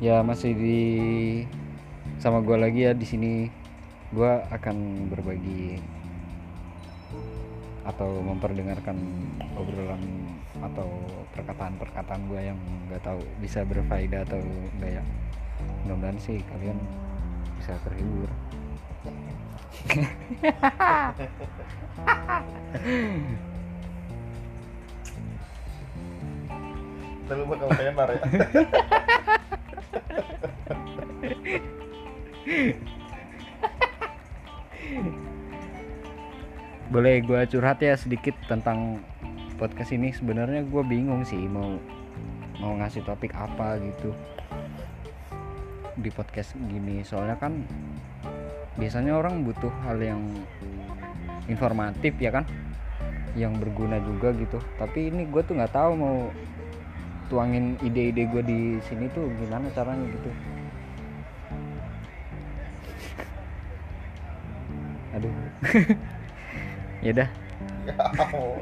ya masih di sama gue lagi ya di sini. Gue akan berbagi atau memperdengarkan obrolan atau perkataan-perkataan gue yang nggak tahu bisa berfaedah atau enggak ya. Mudah-mudahan sih kalian bisa terhibur. Tapi bakal tenar ya. boleh gue curhat ya sedikit tentang podcast ini? Sebenarnya gue bingung sih mau mau ngasih topik apa gitu di podcast gini. Soalnya kan biasanya orang butuh hal yang informatif ya kan? Yang berguna juga gitu. Tapi ini gue tuh nggak tahu mau tuangin ide-ide gue di sini tuh gimana caranya gitu. Aduh. Ya dah. Ya, ampun.